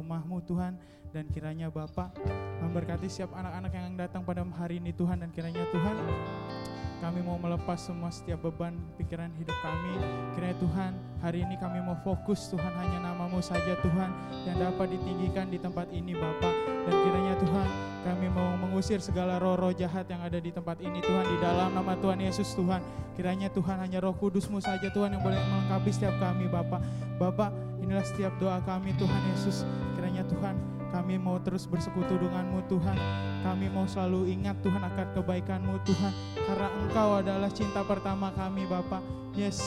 rumahmu Tuhan dan kiranya Bapak memberkati setiap anak-anak yang datang pada hari ini Tuhan dan kiranya Tuhan kami mau melepas semua setiap beban pikiran hidup kami. Kiranya Tuhan, hari ini kami mau fokus Tuhan hanya namamu saja Tuhan yang dapat ditinggikan di tempat ini Bapak. Dan kiranya Tuhan, kami mau mengusir segala roh-roh jahat yang ada di tempat ini Tuhan di dalam nama Tuhan Yesus Tuhan. Kiranya Tuhan hanya roh kudusmu saja Tuhan yang boleh melengkapi setiap kami Bapak. Bapak, inilah setiap doa kami Tuhan Yesus. Kiranya Tuhan, kami mau terus bersekutu denganmu Tuhan. Kami mau selalu ingat Tuhan akan kebaikanmu Tuhan. Karena Engkau adalah cinta pertama kami Bapak. Yes,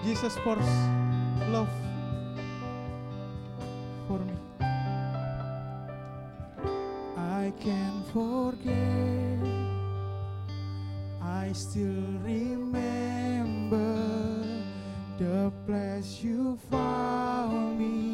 Jesus for love for me. I can forget. I still remember the place you found me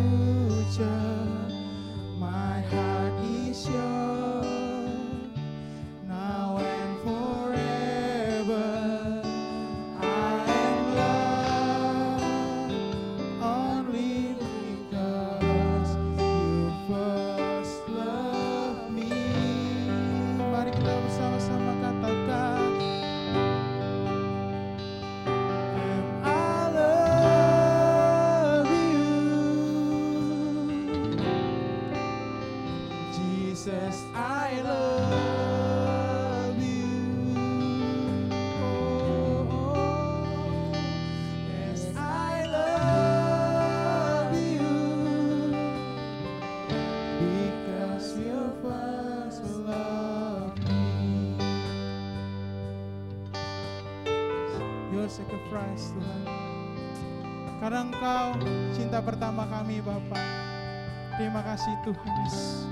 sacrifice Tuhan. Karena Engkau cinta pertama kami Bapak. Terima kasih Tuhan Yesus.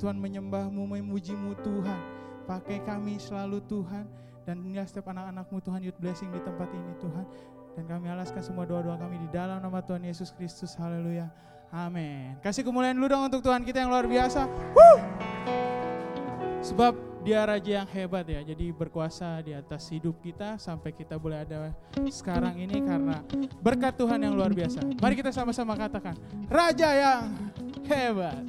Tuhan menyembahmu, memujimu Tuhan. Pakai kami selalu Tuhan. Dan inilah setiap anak-anakmu Tuhan youth blessing di tempat ini Tuhan. Dan kami alaskan semua doa-doa kami di dalam nama Tuhan Yesus Kristus. Haleluya. Amin. Kasih kemuliaan dulu dong untuk Tuhan kita yang luar biasa. Woo! Sebab dia raja yang hebat ya. Jadi berkuasa di atas hidup kita sampai kita boleh ada sekarang ini karena berkat Tuhan yang luar biasa. Mari kita sama-sama katakan, raja yang hebat.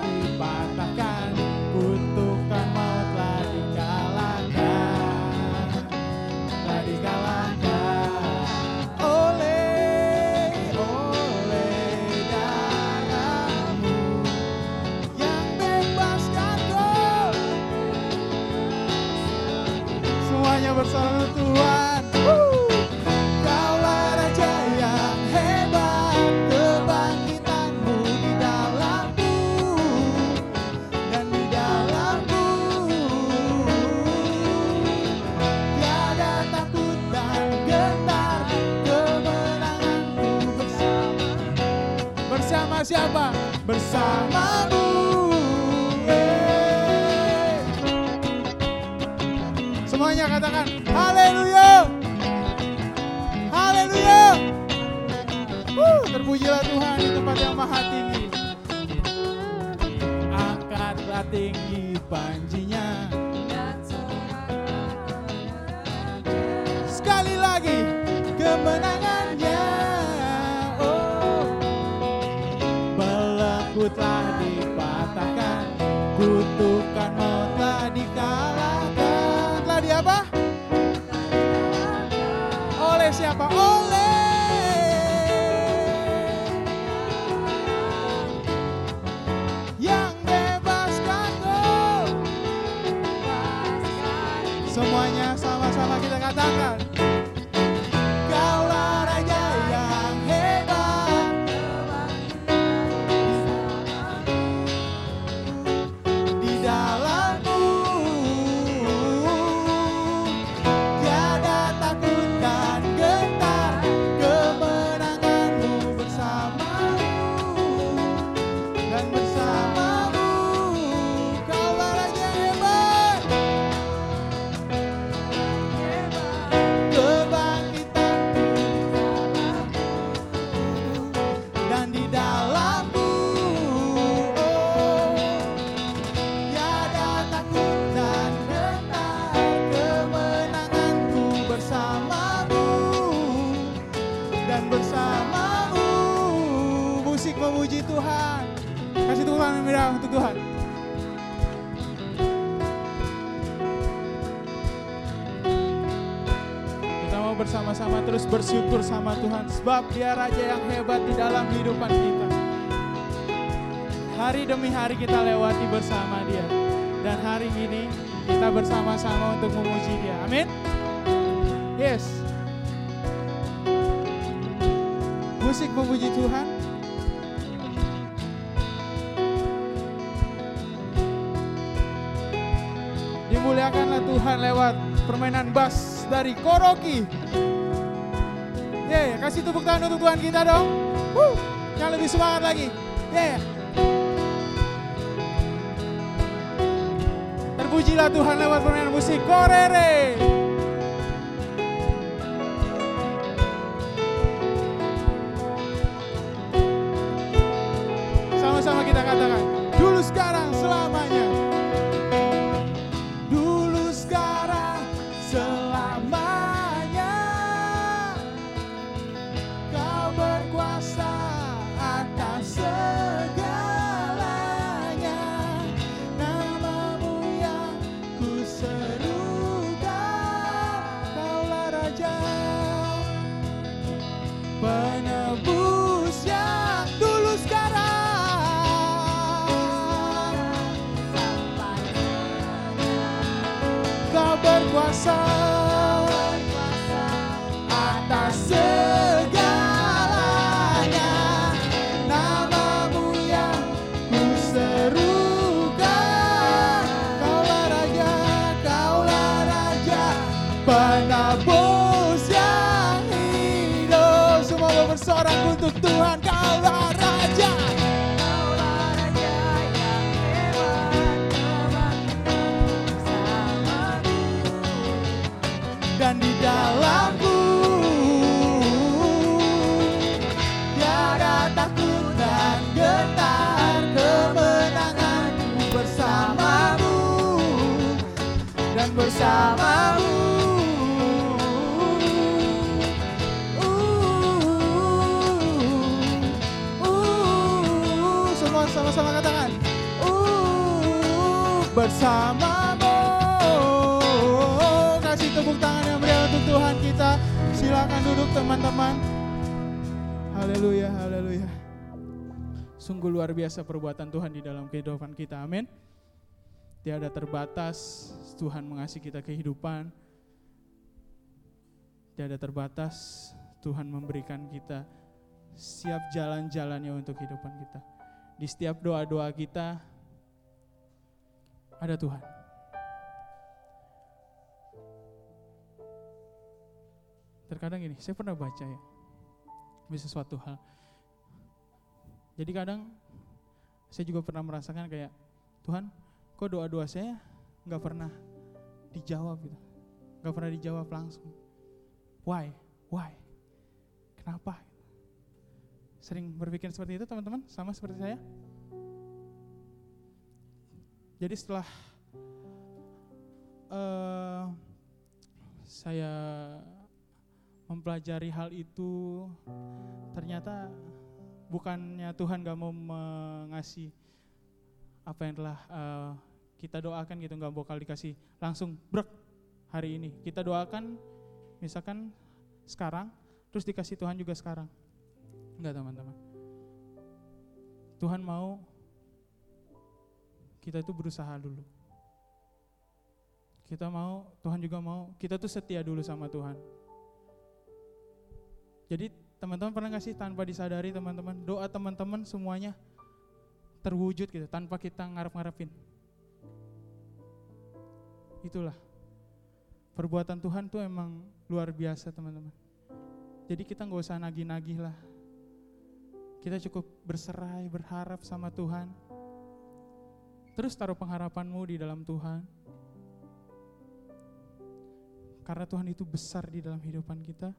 Semuanya katakan haleluya. Haleluya. Wuh, terpujilah Tuhan di tempat yang maha tinggi. Angkatlah tinggi panjinya. Sekali lagi kemenangannya. Bersyukur sama Tuhan sebab dia raja yang hebat di dalam kehidupan kita. Hari demi hari kita lewati bersama dia. Dan hari ini kita bersama-sama untuk memuji dia. Amin. Yes. Musik memuji Tuhan. Dimuliakanlah Tuhan lewat permainan bass dari Koroki. Yeah, kasih tepuk tangan untuk Tuhan kita dong. Woo, yang lebih semangat lagi. Yeah. Terpujilah Tuhan lewat permainan musik Korere. Sama-sama bersamamu. Kasih tepuk tangan yang meriah untuk Tuhan kita. Silakan duduk teman-teman. Haleluya haleluya. Sungguh luar biasa perbuatan Tuhan di dalam kehidupan kita. Amin. Tiada terbatas Tuhan mengasihi kita kehidupan. Tiada terbatas Tuhan memberikan kita siap jalan-jalannya untuk kehidupan kita. Di setiap doa-doa kita ada Tuhan terkadang gini, saya pernah baca ya, di sesuatu hal. Jadi kadang saya juga pernah merasakan kayak, Tuhan, kok doa-doa saya nggak pernah dijawab gitu, nggak pernah dijawab langsung. Why? Why? Kenapa? Sering berpikir seperti itu teman-teman, sama seperti saya. Jadi setelah uh, saya mempelajari hal itu ternyata bukannya Tuhan gak mau mengasih apa yang telah uh, kita doakan gitu nggak bakal dikasih langsung brek hari ini. Kita doakan misalkan sekarang terus dikasih Tuhan juga sekarang. Enggak teman-teman. Tuhan mau kita itu berusaha dulu kita mau Tuhan juga mau kita tuh setia dulu sama Tuhan jadi teman-teman pernah nggak sih tanpa disadari teman-teman doa teman-teman semuanya terwujud gitu tanpa kita ngarep-ngarepin. Itulah perbuatan Tuhan tuh emang luar biasa teman-teman. Jadi kita nggak usah nagih-nagih lah. Kita cukup berserai, berharap sama Tuhan. Terus taruh pengharapanmu di dalam Tuhan. Karena Tuhan itu besar di dalam kehidupan kita.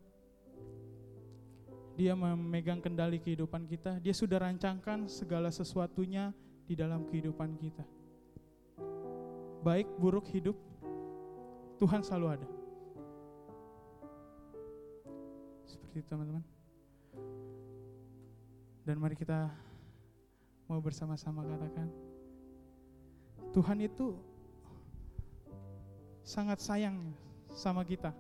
Dia memegang kendali kehidupan kita. Dia sudah rancangkan segala sesuatunya di dalam kehidupan kita. Baik, buruk, hidup, Tuhan selalu ada. Seperti itu teman-teman. Dan mari kita mau bersama-sama katakan, Tuhan itu sangat sayang sama kita.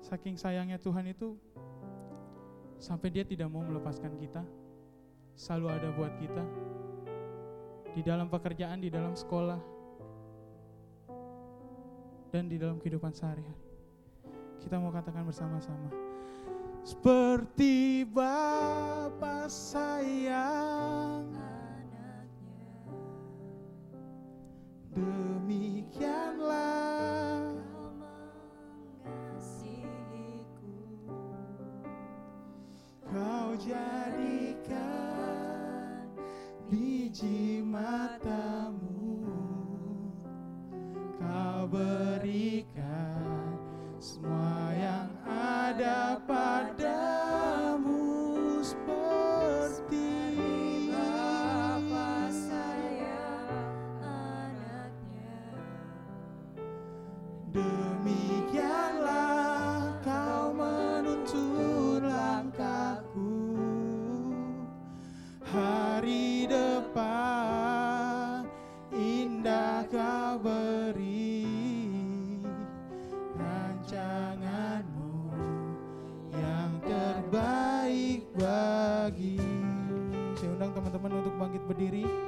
Saking sayangnya Tuhan itu sampai dia tidak mau melepaskan kita, selalu ada buat kita di dalam pekerjaan, di dalam sekolah, dan di dalam kehidupan sehari-hari. Kita mau katakan bersama-sama, seperti Bapa sayang. Anaknya. Demikianlah berdiri.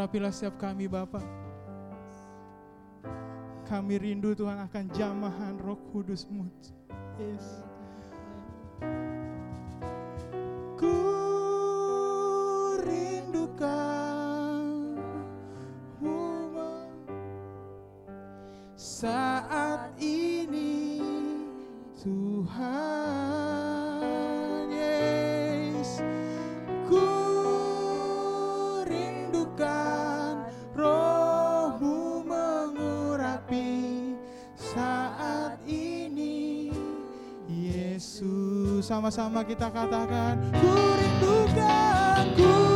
Urapilah setiap kami Bapak. Kami rindu Tuhan akan jamahan roh kudusmu. Yes. Sama-sama kita katakan ku rindukan ku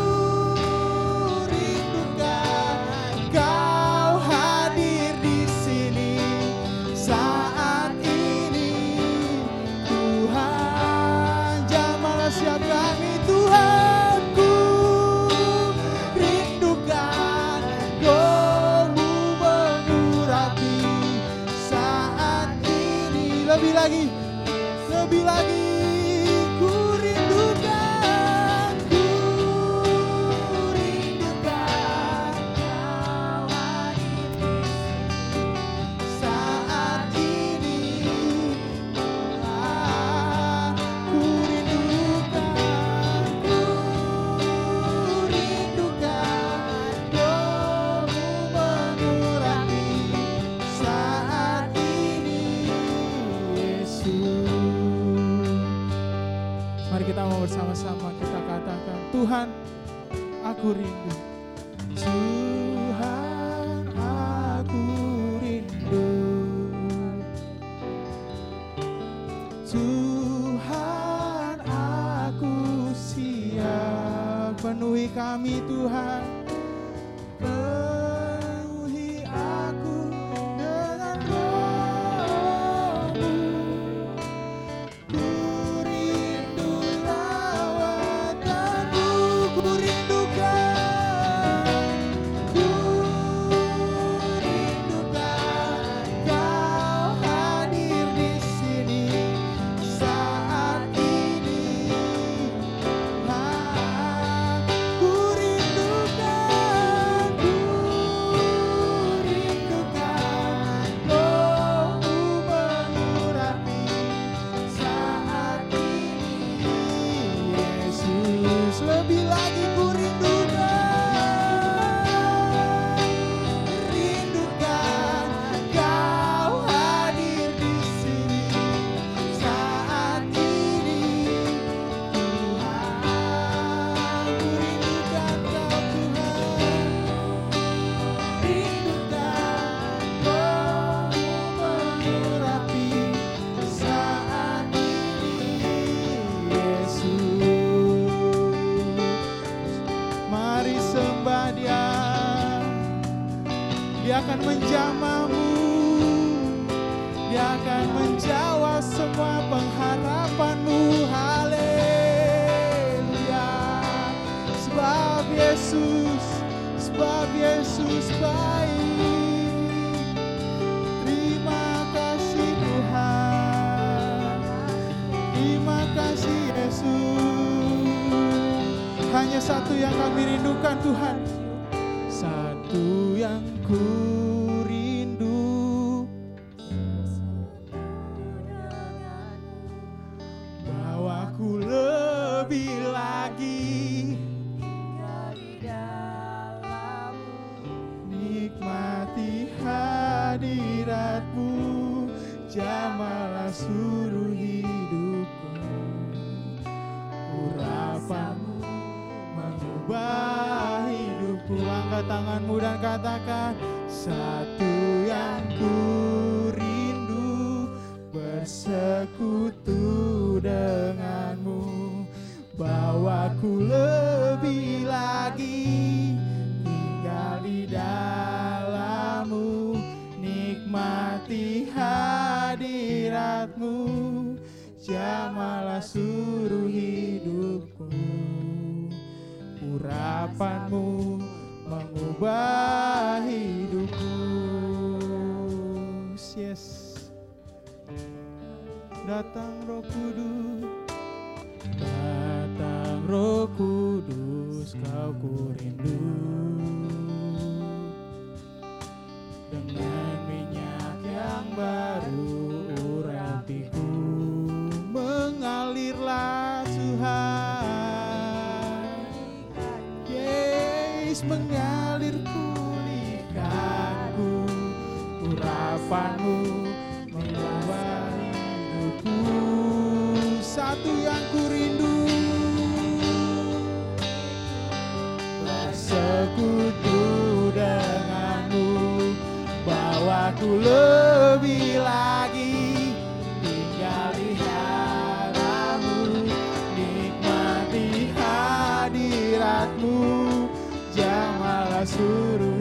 hadiratmu Jamalah suruh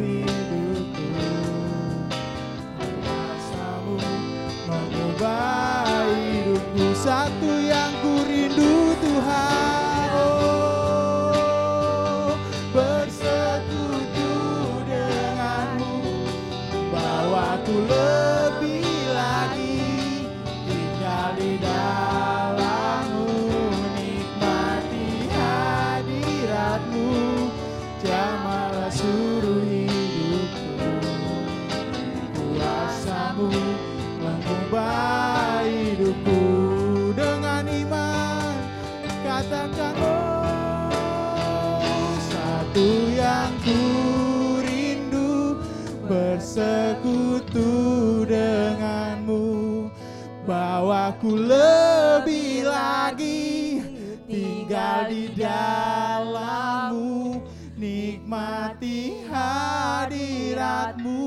Bawaku lebih lagi Tinggal di dalammu Nikmati hadiratmu.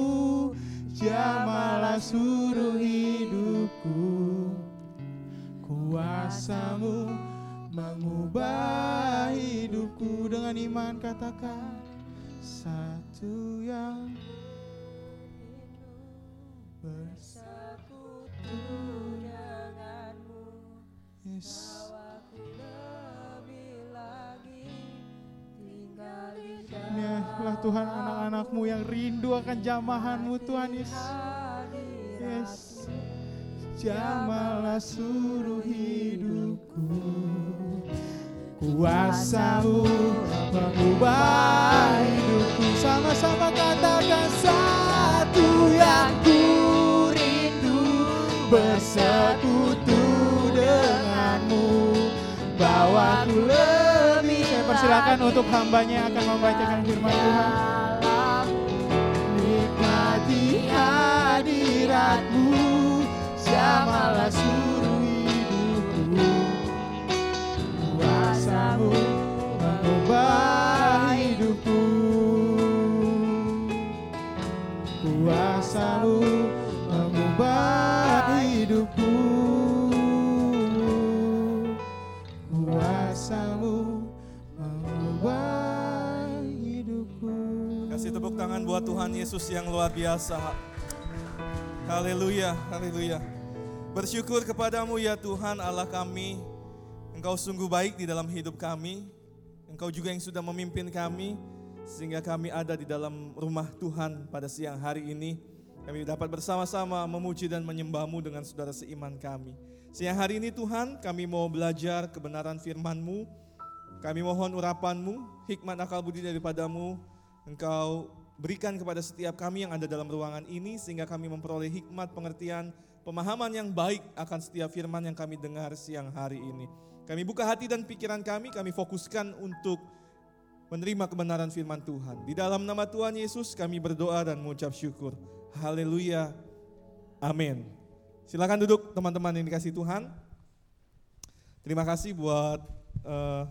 Jamalah suruh hidupku. Kuasamu mengubah hidupku Dengan iman katakan Satu yang bersekutu Yes. Inilah Tuhan anak-anakmu yang rindu akan jamahanmu Tuhan Yesus. Yes. Jamalah suruh hidupku Kuasamu mengubah hidupku Sama-sama katakan satu yang ku persilakan untuk hambanya akan membacakan firman Tuhan. Nikmati hadiratmu Jamalah suruh hidupku. Kuasamu mengubah hidupku. Kuasamu mengubah hidupku tangan buat Tuhan Yesus yang luar biasa. Haleluya, haleluya. Bersyukur kepadamu ya Tuhan Allah kami. Engkau sungguh baik di dalam hidup kami. Engkau juga yang sudah memimpin kami. Sehingga kami ada di dalam rumah Tuhan pada siang hari ini. Kami dapat bersama-sama memuji dan menyembahmu dengan saudara seiman kami. Siang hari ini Tuhan kami mau belajar kebenaran firman-Mu. Kami mohon urapan-Mu, hikmat akal budi daripadamu. Engkau berikan kepada setiap kami yang ada dalam ruangan ini sehingga kami memperoleh hikmat, pengertian, pemahaman yang baik akan setiap firman yang kami dengar siang hari ini. Kami buka hati dan pikiran kami, kami fokuskan untuk menerima kebenaran firman Tuhan. Di dalam nama Tuhan Yesus kami berdoa dan mengucap syukur. Haleluya. Amin. Silakan duduk teman-teman yang dikasih Tuhan. Terima kasih buat eh,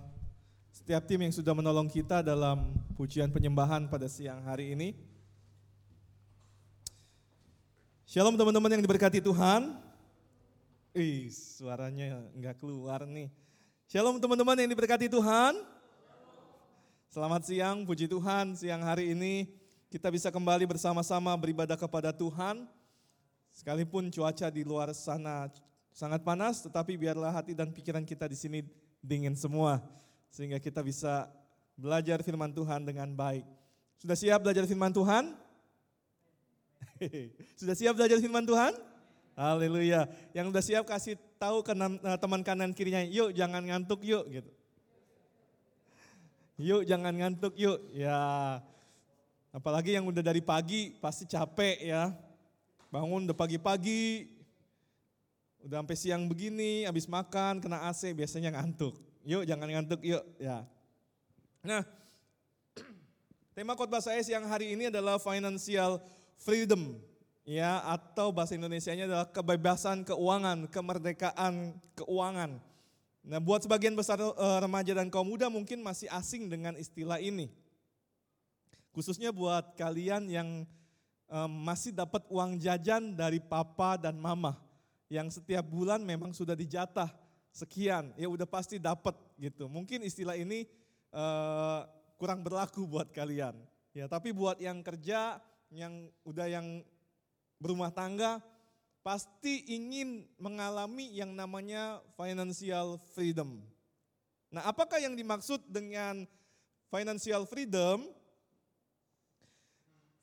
setiap tim yang sudah menolong kita dalam pujian penyembahan pada siang hari ini. Shalom teman-teman yang diberkati Tuhan. Ih, suaranya nggak keluar nih. Shalom teman-teman yang diberkati Tuhan. Selamat siang, puji Tuhan. Siang hari ini kita bisa kembali bersama-sama beribadah kepada Tuhan. Sekalipun cuaca di luar sana sangat panas, tetapi biarlah hati dan pikiran kita di sini dingin semua. Sehingga kita bisa belajar firman Tuhan dengan baik. Sudah siap belajar firman Tuhan? Sudah siap belajar firman Tuhan? Haleluya. Yang udah siap kasih tahu ke eh, teman kanan kirinya, yuk jangan ngantuk yuk gitu. Yuk jangan ngantuk yuk. Ya. Apalagi yang udah dari pagi pasti capek ya. Bangun udah pagi-pagi. Udah sampai siang begini, habis makan kena AC biasanya ngantuk. Yuk jangan ngantuk yuk ya. Nah, tema khotbah saya siang hari ini adalah financial freedom ya atau bahasa Indonesianya adalah kebebasan keuangan, kemerdekaan keuangan. Nah, buat sebagian besar uh, remaja dan kaum muda mungkin masih asing dengan istilah ini. Khususnya buat kalian yang um, masih dapat uang jajan dari papa dan mama yang setiap bulan memang sudah dijatah sekian, ya udah pasti dapat gitu. Mungkin istilah ini uh, kurang berlaku buat kalian. Ya, tapi buat yang kerja, yang udah yang berumah tangga pasti ingin mengalami yang namanya financial freedom. Nah, apakah yang dimaksud dengan financial freedom?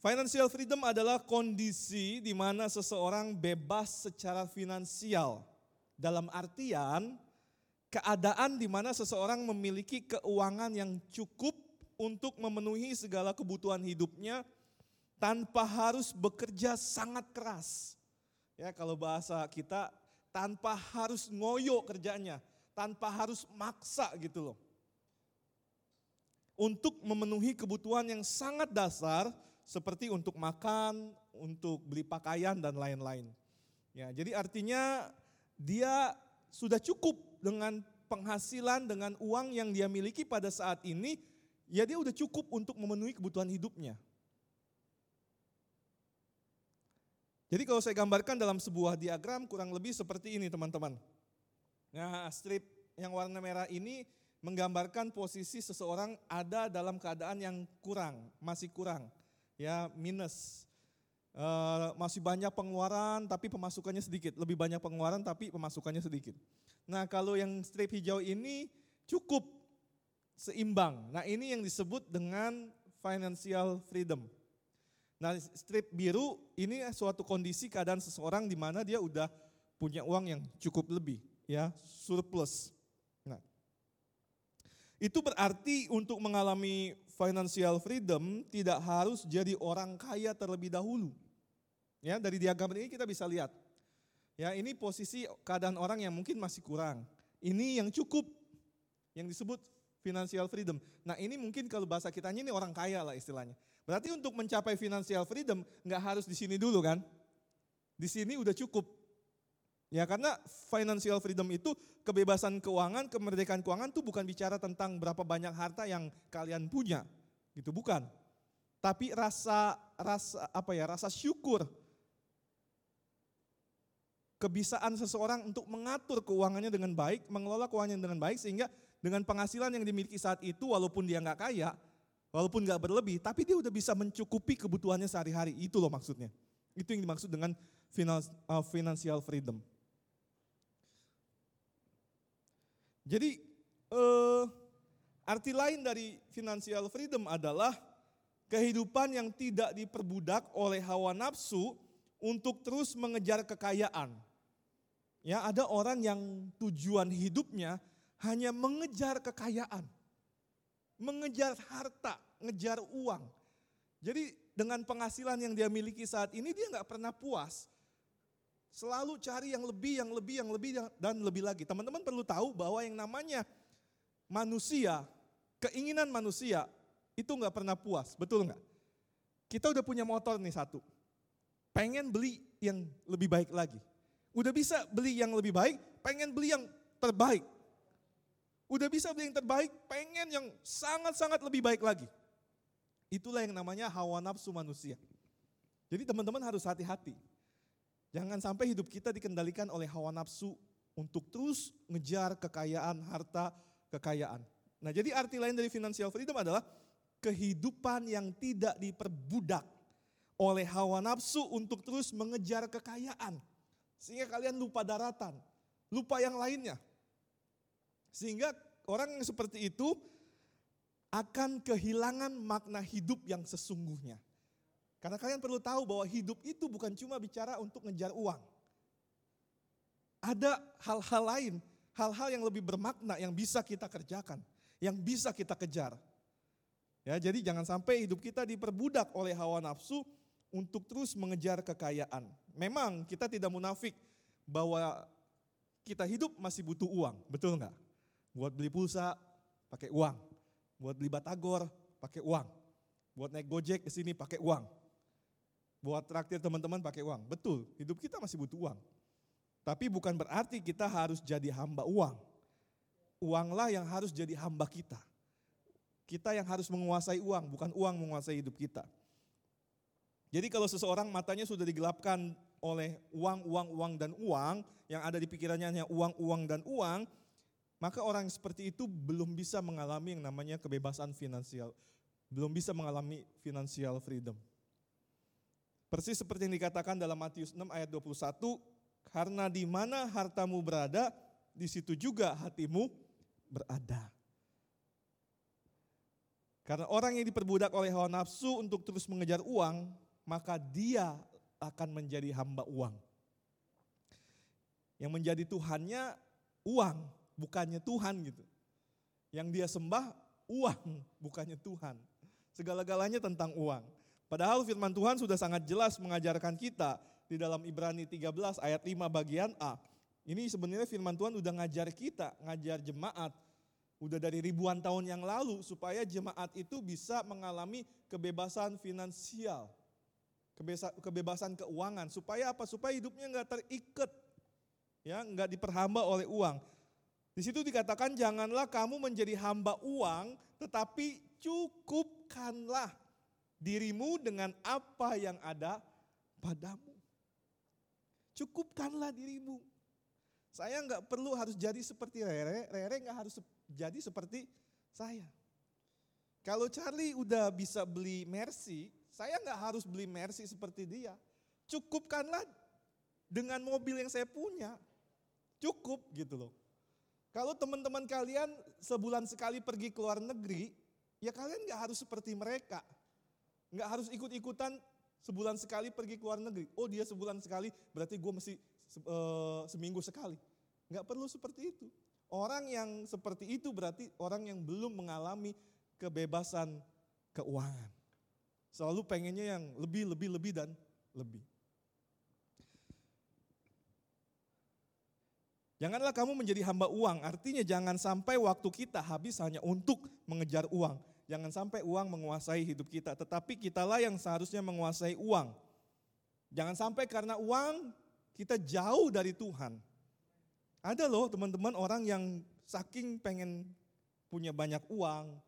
Financial freedom adalah kondisi di mana seseorang bebas secara finansial. Dalam artian keadaan di mana seseorang memiliki keuangan yang cukup untuk memenuhi segala kebutuhan hidupnya tanpa harus bekerja sangat keras. Ya, kalau bahasa kita tanpa harus ngoyo kerjanya, tanpa harus maksa gitu loh. Untuk memenuhi kebutuhan yang sangat dasar seperti untuk makan, untuk beli pakaian dan lain-lain. Ya, jadi artinya dia sudah cukup dengan penghasilan dengan uang yang dia miliki pada saat ini, ya dia udah cukup untuk memenuhi kebutuhan hidupnya. Jadi kalau saya gambarkan dalam sebuah diagram kurang lebih seperti ini teman-teman. Nah strip yang warna merah ini menggambarkan posisi seseorang ada dalam keadaan yang kurang, masih kurang, ya minus. E, masih banyak pengeluaran tapi pemasukannya sedikit, lebih banyak pengeluaran tapi pemasukannya sedikit. Nah kalau yang strip hijau ini cukup seimbang. Nah ini yang disebut dengan financial freedom. Nah strip biru ini suatu kondisi keadaan seseorang di mana dia udah punya uang yang cukup lebih, ya surplus. Nah, itu berarti untuk mengalami financial freedom tidak harus jadi orang kaya terlebih dahulu. Ya dari diagram ini kita bisa lihat. Ya ini posisi keadaan orang yang mungkin masih kurang. Ini yang cukup, yang disebut financial freedom. Nah ini mungkin kalau bahasa kitanya ini orang kaya lah istilahnya. Berarti untuk mencapai financial freedom nggak harus di sini dulu kan? Di sini udah cukup. Ya karena financial freedom itu kebebasan keuangan, kemerdekaan keuangan itu bukan bicara tentang berapa banyak harta yang kalian punya. Gitu bukan. Tapi rasa rasa apa ya? Rasa syukur kebisaan seseorang untuk mengatur keuangannya dengan baik, mengelola keuangannya dengan baik sehingga dengan penghasilan yang dimiliki saat itu walaupun dia nggak kaya, Walaupun gak berlebih, tapi dia udah bisa mencukupi kebutuhannya sehari-hari. Itu loh maksudnya. Itu yang dimaksud dengan uh, financial freedom. Jadi uh, arti lain dari financial freedom adalah kehidupan yang tidak diperbudak oleh hawa nafsu untuk terus mengejar kekayaan. Ya, ada orang yang tujuan hidupnya hanya mengejar kekayaan mengejar harta, ngejar uang. Jadi dengan penghasilan yang dia miliki saat ini dia nggak pernah puas. Selalu cari yang lebih, yang lebih, yang lebih dan lebih lagi. Teman-teman perlu tahu bahwa yang namanya manusia, keinginan manusia itu nggak pernah puas, betul nggak? Kita udah punya motor nih satu, pengen beli yang lebih baik lagi. Udah bisa beli yang lebih baik, pengen beli yang terbaik. Udah bisa beli yang terbaik, pengen yang sangat-sangat lebih baik lagi. Itulah yang namanya hawa nafsu manusia. Jadi teman-teman harus hati-hati. Jangan sampai hidup kita dikendalikan oleh hawa nafsu untuk terus ngejar kekayaan, harta, kekayaan. Nah jadi arti lain dari financial freedom adalah kehidupan yang tidak diperbudak oleh hawa nafsu untuk terus mengejar kekayaan. Sehingga kalian lupa daratan, lupa yang lainnya. Sehingga orang yang seperti itu akan kehilangan makna hidup yang sesungguhnya. Karena kalian perlu tahu bahwa hidup itu bukan cuma bicara untuk ngejar uang. Ada hal-hal lain, hal-hal yang lebih bermakna yang bisa kita kerjakan, yang bisa kita kejar. Ya, jadi jangan sampai hidup kita diperbudak oleh hawa nafsu untuk terus mengejar kekayaan. Memang kita tidak munafik bahwa kita hidup masih butuh uang, betul nggak? Buat beli pulsa pakai uang, buat beli batagor pakai uang, buat naik gojek ke sini pakai uang, buat traktir teman-teman pakai uang. Betul, hidup kita masih butuh uang. Tapi bukan berarti kita harus jadi hamba uang. Uanglah yang harus jadi hamba kita. Kita yang harus menguasai uang, bukan uang menguasai hidup kita. Jadi kalau seseorang matanya sudah digelapkan oleh uang, uang, uang, dan uang, yang ada di pikirannya hanya uang, uang, dan uang, maka orang seperti itu belum bisa mengalami yang namanya kebebasan finansial. Belum bisa mengalami financial freedom. Persis seperti yang dikatakan dalam Matius 6 ayat 21, karena di mana hartamu berada, di situ juga hatimu berada. Karena orang yang diperbudak oleh hawa nafsu untuk terus mengejar uang, maka dia akan menjadi hamba uang. Yang menjadi Tuhannya uang, bukannya Tuhan gitu. Yang dia sembah uang, bukannya Tuhan. Segala-galanya tentang uang. Padahal firman Tuhan sudah sangat jelas mengajarkan kita di dalam Ibrani 13 ayat 5 bagian A. Ini sebenarnya firman Tuhan udah ngajar kita, ngajar jemaat. Udah dari ribuan tahun yang lalu supaya jemaat itu bisa mengalami kebebasan finansial. Kebebasan keuangan. Supaya apa? Supaya hidupnya nggak terikat. Ya, nggak diperhamba oleh uang. Di situ dikatakan janganlah kamu menjadi hamba uang, tetapi cukupkanlah dirimu dengan apa yang ada padamu. Cukupkanlah dirimu. Saya nggak perlu harus jadi seperti Rere, Rere nggak harus jadi seperti saya. Kalau Charlie udah bisa beli Mercy, saya nggak harus beli Mercy seperti dia. Cukupkanlah dengan mobil yang saya punya. Cukup gitu loh. Kalau teman-teman kalian sebulan sekali pergi ke luar negeri, ya kalian nggak harus seperti mereka. Nggak harus ikut-ikutan sebulan sekali pergi ke luar negeri. Oh dia sebulan sekali berarti gue mesti uh, seminggu sekali. Nggak perlu seperti itu. Orang yang seperti itu berarti orang yang belum mengalami kebebasan keuangan. Selalu pengennya yang lebih, lebih, lebih, dan lebih. Janganlah kamu menjadi hamba uang, artinya jangan sampai waktu kita habis hanya untuk mengejar uang. Jangan sampai uang menguasai hidup kita, tetapi kitalah yang seharusnya menguasai uang. Jangan sampai karena uang kita jauh dari Tuhan. Ada loh teman-teman orang yang saking pengen punya banyak uang,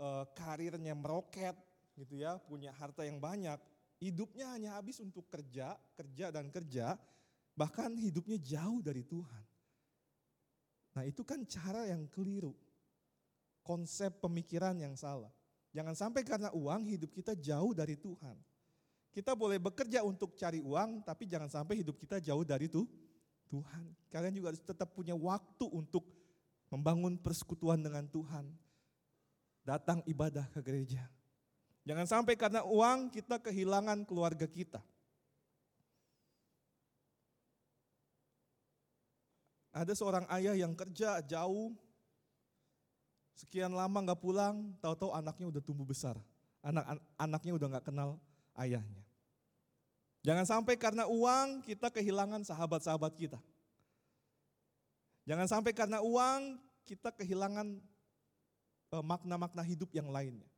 eh, karirnya meroket gitu ya, punya harta yang banyak, hidupnya hanya habis untuk kerja, kerja dan kerja, bahkan hidupnya jauh dari Tuhan. Nah itu kan cara yang keliru konsep pemikiran yang salah. Jangan sampai karena uang hidup kita jauh dari Tuhan. Kita boleh bekerja untuk cari uang, tapi jangan sampai hidup kita jauh dari itu Tuhan. Kalian juga harus tetap punya waktu untuk membangun persekutuan dengan Tuhan. Datang ibadah ke gereja. Jangan sampai karena uang kita kehilangan keluarga kita. Ada seorang ayah yang kerja jauh Sekian lama nggak pulang, tahu-tahu anaknya udah tumbuh besar. Anak an anaknya udah nggak kenal ayahnya. Jangan sampai karena uang kita kehilangan sahabat-sahabat kita. Jangan sampai karena uang kita kehilangan eh, makna-makna hidup yang lainnya.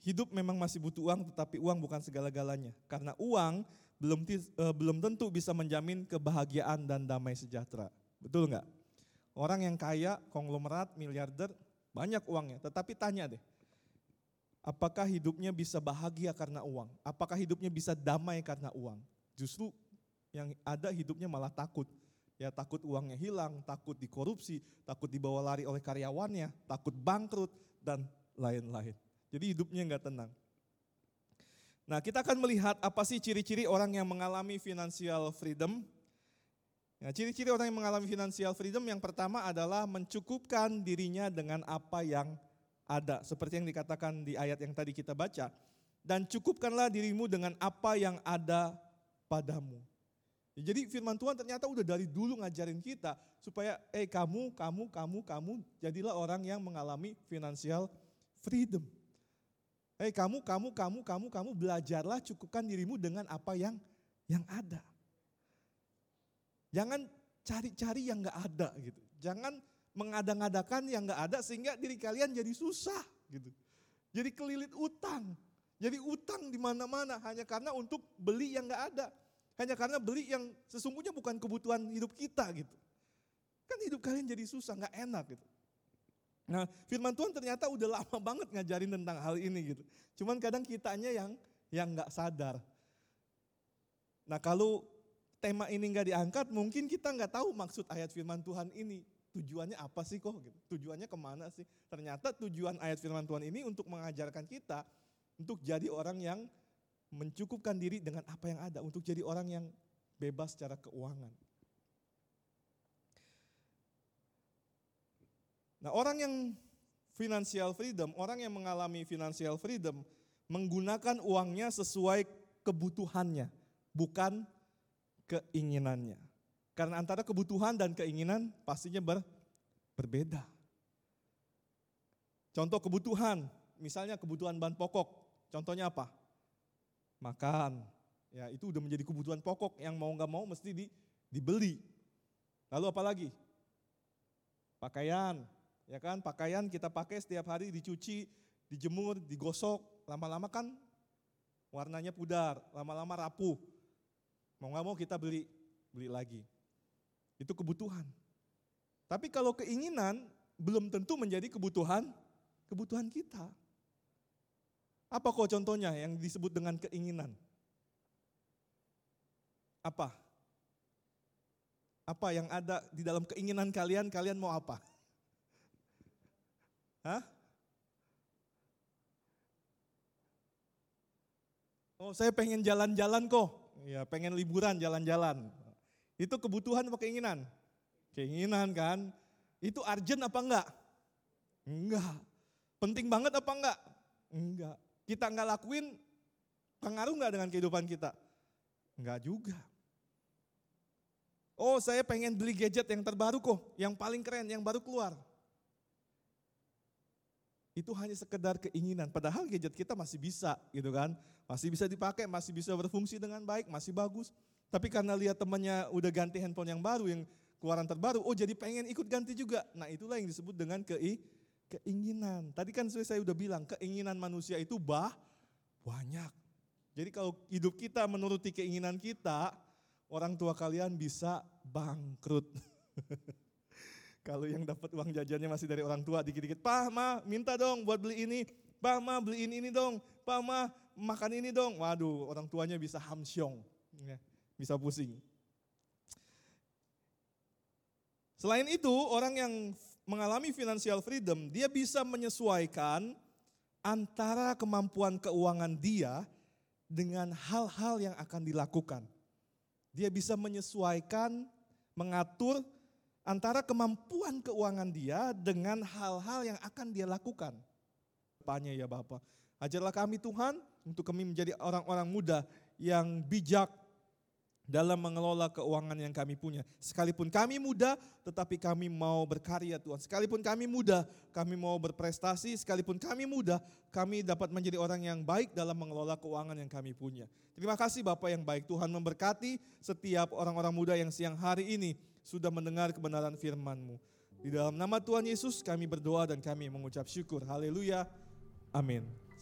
Hidup memang masih butuh uang, tetapi uang bukan segala-galanya. Karena uang belum uh, belum tentu bisa menjamin kebahagiaan dan damai sejahtera. Betul nggak? Orang yang kaya, konglomerat, miliarder, banyak uangnya. Tetapi tanya deh, apakah hidupnya bisa bahagia karena uang? Apakah hidupnya bisa damai karena uang? Justru yang ada hidupnya malah takut. Ya takut uangnya hilang, takut dikorupsi, takut dibawa lari oleh karyawannya, takut bangkrut, dan lain-lain. Jadi hidupnya nggak tenang. Nah, kita akan melihat apa sih ciri-ciri orang yang mengalami financial freedom. Nah, ciri-ciri orang yang mengalami financial freedom yang pertama adalah mencukupkan dirinya dengan apa yang ada. Seperti yang dikatakan di ayat yang tadi kita baca. Dan cukupkanlah dirimu dengan apa yang ada padamu. Jadi firman Tuhan ternyata udah dari dulu ngajarin kita supaya eh kamu, kamu, kamu, kamu jadilah orang yang mengalami financial freedom. Hei kamu, kamu, kamu, kamu, kamu belajarlah cukupkan dirimu dengan apa yang yang ada. Jangan cari-cari yang gak ada gitu. Jangan mengada-ngadakan yang gak ada sehingga diri kalian jadi susah gitu. Jadi kelilit utang. Jadi utang di mana-mana hanya karena untuk beli yang gak ada. Hanya karena beli yang sesungguhnya bukan kebutuhan hidup kita gitu. Kan hidup kalian jadi susah, gak enak gitu. Nah, firman Tuhan ternyata udah lama banget ngajarin tentang hal ini gitu. Cuman kadang kitanya yang yang nggak sadar. Nah, kalau tema ini nggak diangkat, mungkin kita nggak tahu maksud ayat firman Tuhan ini. Tujuannya apa sih kok? Gitu. Tujuannya ke mana sih? Ternyata tujuan ayat firman Tuhan ini untuk mengajarkan kita untuk jadi orang yang mencukupkan diri dengan apa yang ada, untuk jadi orang yang bebas secara keuangan. Nah orang yang financial freedom, orang yang mengalami financial freedom menggunakan uangnya sesuai kebutuhannya, bukan keinginannya. Karena antara kebutuhan dan keinginan pastinya ber, berbeda. Contoh kebutuhan, misalnya kebutuhan bahan pokok, contohnya apa? Makan, ya itu udah menjadi kebutuhan pokok yang mau nggak mau mesti di, dibeli. Lalu apa lagi? Pakaian, Ya kan, pakaian kita pakai setiap hari dicuci, dijemur, digosok, lama-lama kan warnanya pudar, lama-lama rapuh. Mau nggak mau kita beli, beli lagi. Itu kebutuhan. Tapi kalau keinginan belum tentu menjadi kebutuhan, kebutuhan kita. Apa kok contohnya yang disebut dengan keinginan? Apa? Apa yang ada di dalam keinginan kalian, kalian mau apa? Hah? Oh saya pengen jalan-jalan kok. Ya pengen liburan jalan-jalan. Itu kebutuhan apa keinginan? Keinginan kan. Itu urgent apa enggak? Enggak. Penting banget apa enggak? Enggak. Kita enggak lakuin pengaruh enggak dengan kehidupan kita? Enggak juga. Oh saya pengen beli gadget yang terbaru kok, yang paling keren, yang baru keluar itu hanya sekedar keinginan. Padahal gadget kita masih bisa gitu kan. Masih bisa dipakai, masih bisa berfungsi dengan baik, masih bagus. Tapi karena lihat temannya udah ganti handphone yang baru, yang keluaran terbaru, oh jadi pengen ikut ganti juga. Nah itulah yang disebut dengan kei, keinginan. Tadi kan saya udah bilang, keinginan manusia itu bah, banyak. Jadi kalau hidup kita menuruti keinginan kita, orang tua kalian bisa bangkrut. Kalau yang dapat uang jajannya masih dari orang tua dikit-dikit, Pak, Ma, minta dong buat beli ini. Pak, Ma, beliin ini dong. Pak, Ma, makan ini dong. Waduh, orang tuanya bisa hamsyong. Ya, bisa pusing. Selain itu, orang yang mengalami financial freedom, dia bisa menyesuaikan antara kemampuan keuangan dia dengan hal-hal yang akan dilakukan. Dia bisa menyesuaikan, mengatur antara kemampuan keuangan dia dengan hal-hal yang akan dia lakukan. Tanya ya Bapak, ajarlah kami Tuhan untuk kami menjadi orang-orang muda yang bijak dalam mengelola keuangan yang kami punya. Sekalipun kami muda, tetapi kami mau berkarya Tuhan. Sekalipun kami muda, kami mau berprestasi. Sekalipun kami muda, kami dapat menjadi orang yang baik dalam mengelola keuangan yang kami punya. Terima kasih Bapak yang baik. Tuhan memberkati setiap orang-orang muda yang siang hari ini sudah mendengar kebenaran firman-Mu. Di dalam nama Tuhan Yesus kami berdoa dan kami mengucap syukur. Haleluya. Amin.